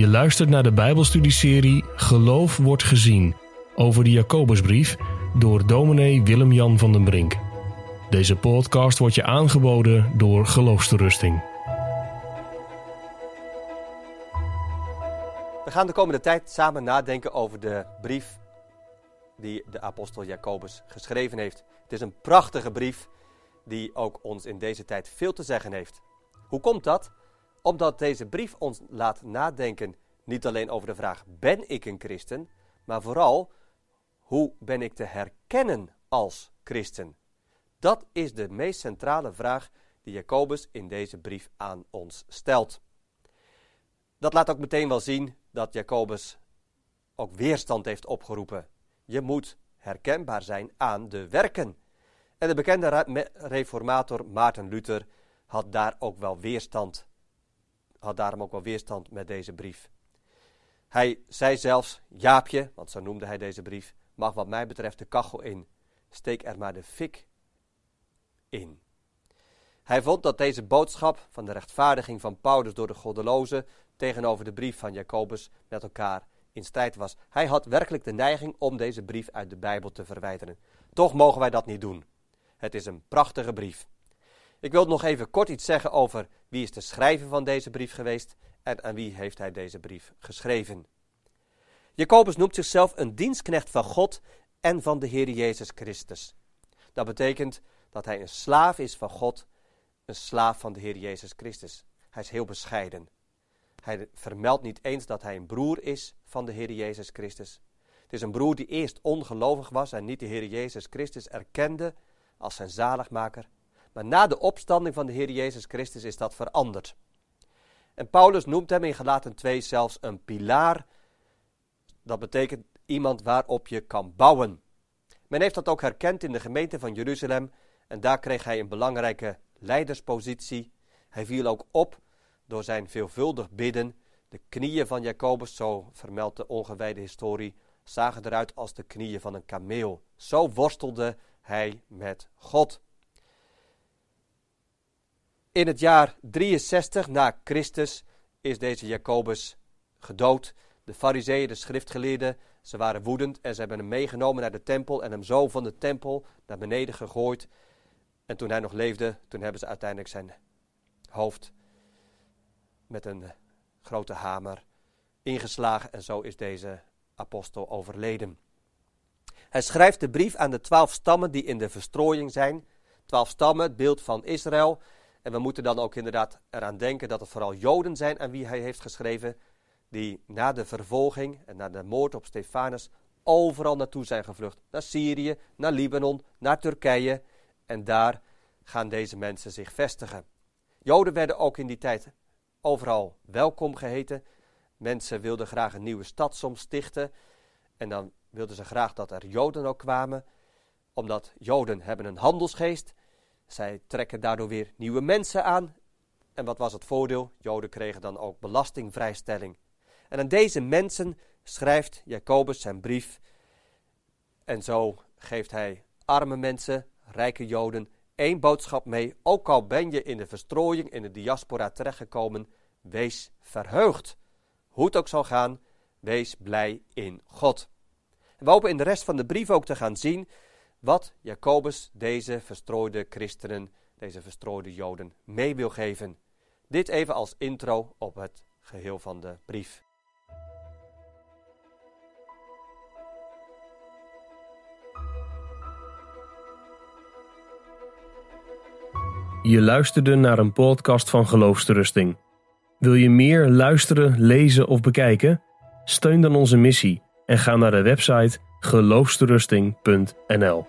Je luistert naar de Bijbelstudieserie Geloof wordt gezien over de Jacobusbrief door dominee Willem-Jan van den Brink. Deze podcast wordt je aangeboden door Geloofsterusting. We gaan de komende tijd samen nadenken over de brief die de apostel Jacobus geschreven heeft. Het is een prachtige brief die ook ons in deze tijd veel te zeggen heeft. Hoe komt dat? Omdat deze brief ons laat nadenken niet alleen over de vraag: ben ik een christen? Maar vooral hoe ben ik te herkennen als christen? Dat is de meest centrale vraag die Jacobus in deze brief aan ons stelt. Dat laat ook meteen wel zien dat Jacobus ook weerstand heeft opgeroepen. Je moet herkenbaar zijn aan de werken. En de bekende reformator Maarten Luther had daar ook wel weerstand had daarom ook wel weerstand met deze brief. Hij zei zelfs, Jaapje, want zo noemde hij deze brief, mag wat mij betreft de kachel in. Steek er maar de fik in. Hij vond dat deze boodschap van de rechtvaardiging van Paulus door de goddelozen tegenover de brief van Jacobus met elkaar in strijd was. Hij had werkelijk de neiging om deze brief uit de Bijbel te verwijderen. Toch mogen wij dat niet doen. Het is een prachtige brief. Ik wil nog even kort iets zeggen over wie is de schrijver van deze brief geweest en aan wie heeft hij deze brief geschreven. Jacobus noemt zichzelf een dienstknecht van God en van de Heer Jezus Christus. Dat betekent dat hij een slaaf is van God, een slaaf van de Heer Jezus Christus. Hij is heel bescheiden. Hij vermeldt niet eens dat hij een broer is van de Heer Jezus Christus. Het is een broer die eerst ongelovig was en niet de Heer Jezus Christus erkende als zijn zaligmaker maar na de opstanding van de Heer Jezus Christus is dat veranderd. En Paulus noemt hem in Galaten 2 zelfs een pilaar. Dat betekent iemand waarop je kan bouwen. Men heeft dat ook herkend in de gemeente van Jeruzalem en daar kreeg hij een belangrijke leiderspositie. Hij viel ook op door zijn veelvuldig bidden. De knieën van Jacobus, zo vermeldt de ongewijde historie, zagen eruit als de knieën van een kameel. Zo worstelde hij met God. In het jaar 63 na Christus is deze Jacobus gedood. De fariseeën, de schriftgeleerden, ze waren woedend en ze hebben hem meegenomen naar de tempel en hem zo van de tempel naar beneden gegooid. En toen hij nog leefde, toen hebben ze uiteindelijk zijn hoofd met een grote hamer ingeslagen en zo is deze apostel overleden. Hij schrijft de brief aan de twaalf stammen die in de verstrooiing zijn. Twaalf stammen, het beeld van Israël. En we moeten dan ook inderdaad eraan denken dat het vooral Joden zijn aan wie hij heeft geschreven, die na de vervolging en na de moord op Stefanus overal naartoe zijn gevlucht. Naar Syrië, naar Libanon, naar Turkije. En daar gaan deze mensen zich vestigen. Joden werden ook in die tijd overal welkom geheten. Mensen wilden graag een nieuwe stad soms stichten. En dan wilden ze graag dat er Joden ook kwamen. Omdat Joden hebben een handelsgeest. Zij trekken daardoor weer nieuwe mensen aan. En wat was het voordeel? Joden kregen dan ook belastingvrijstelling. En aan deze mensen schrijft Jacobus zijn brief. En zo geeft hij arme mensen, rijke Joden, één boodschap mee. Ook al ben je in de verstrooiing, in de diaspora terechtgekomen, wees verheugd. Hoe het ook zal gaan, wees blij in God. We hopen in de rest van de brief ook te gaan zien wat Jacobus deze verstrooide christenen, deze verstrooide Joden, mee wil geven. Dit even als intro op het geheel van de brief. Je luisterde naar een podcast van Geloofsterusting. Wil je meer luisteren, lezen of bekijken? Steun dan onze missie en ga naar de website geloofsterusting.nl.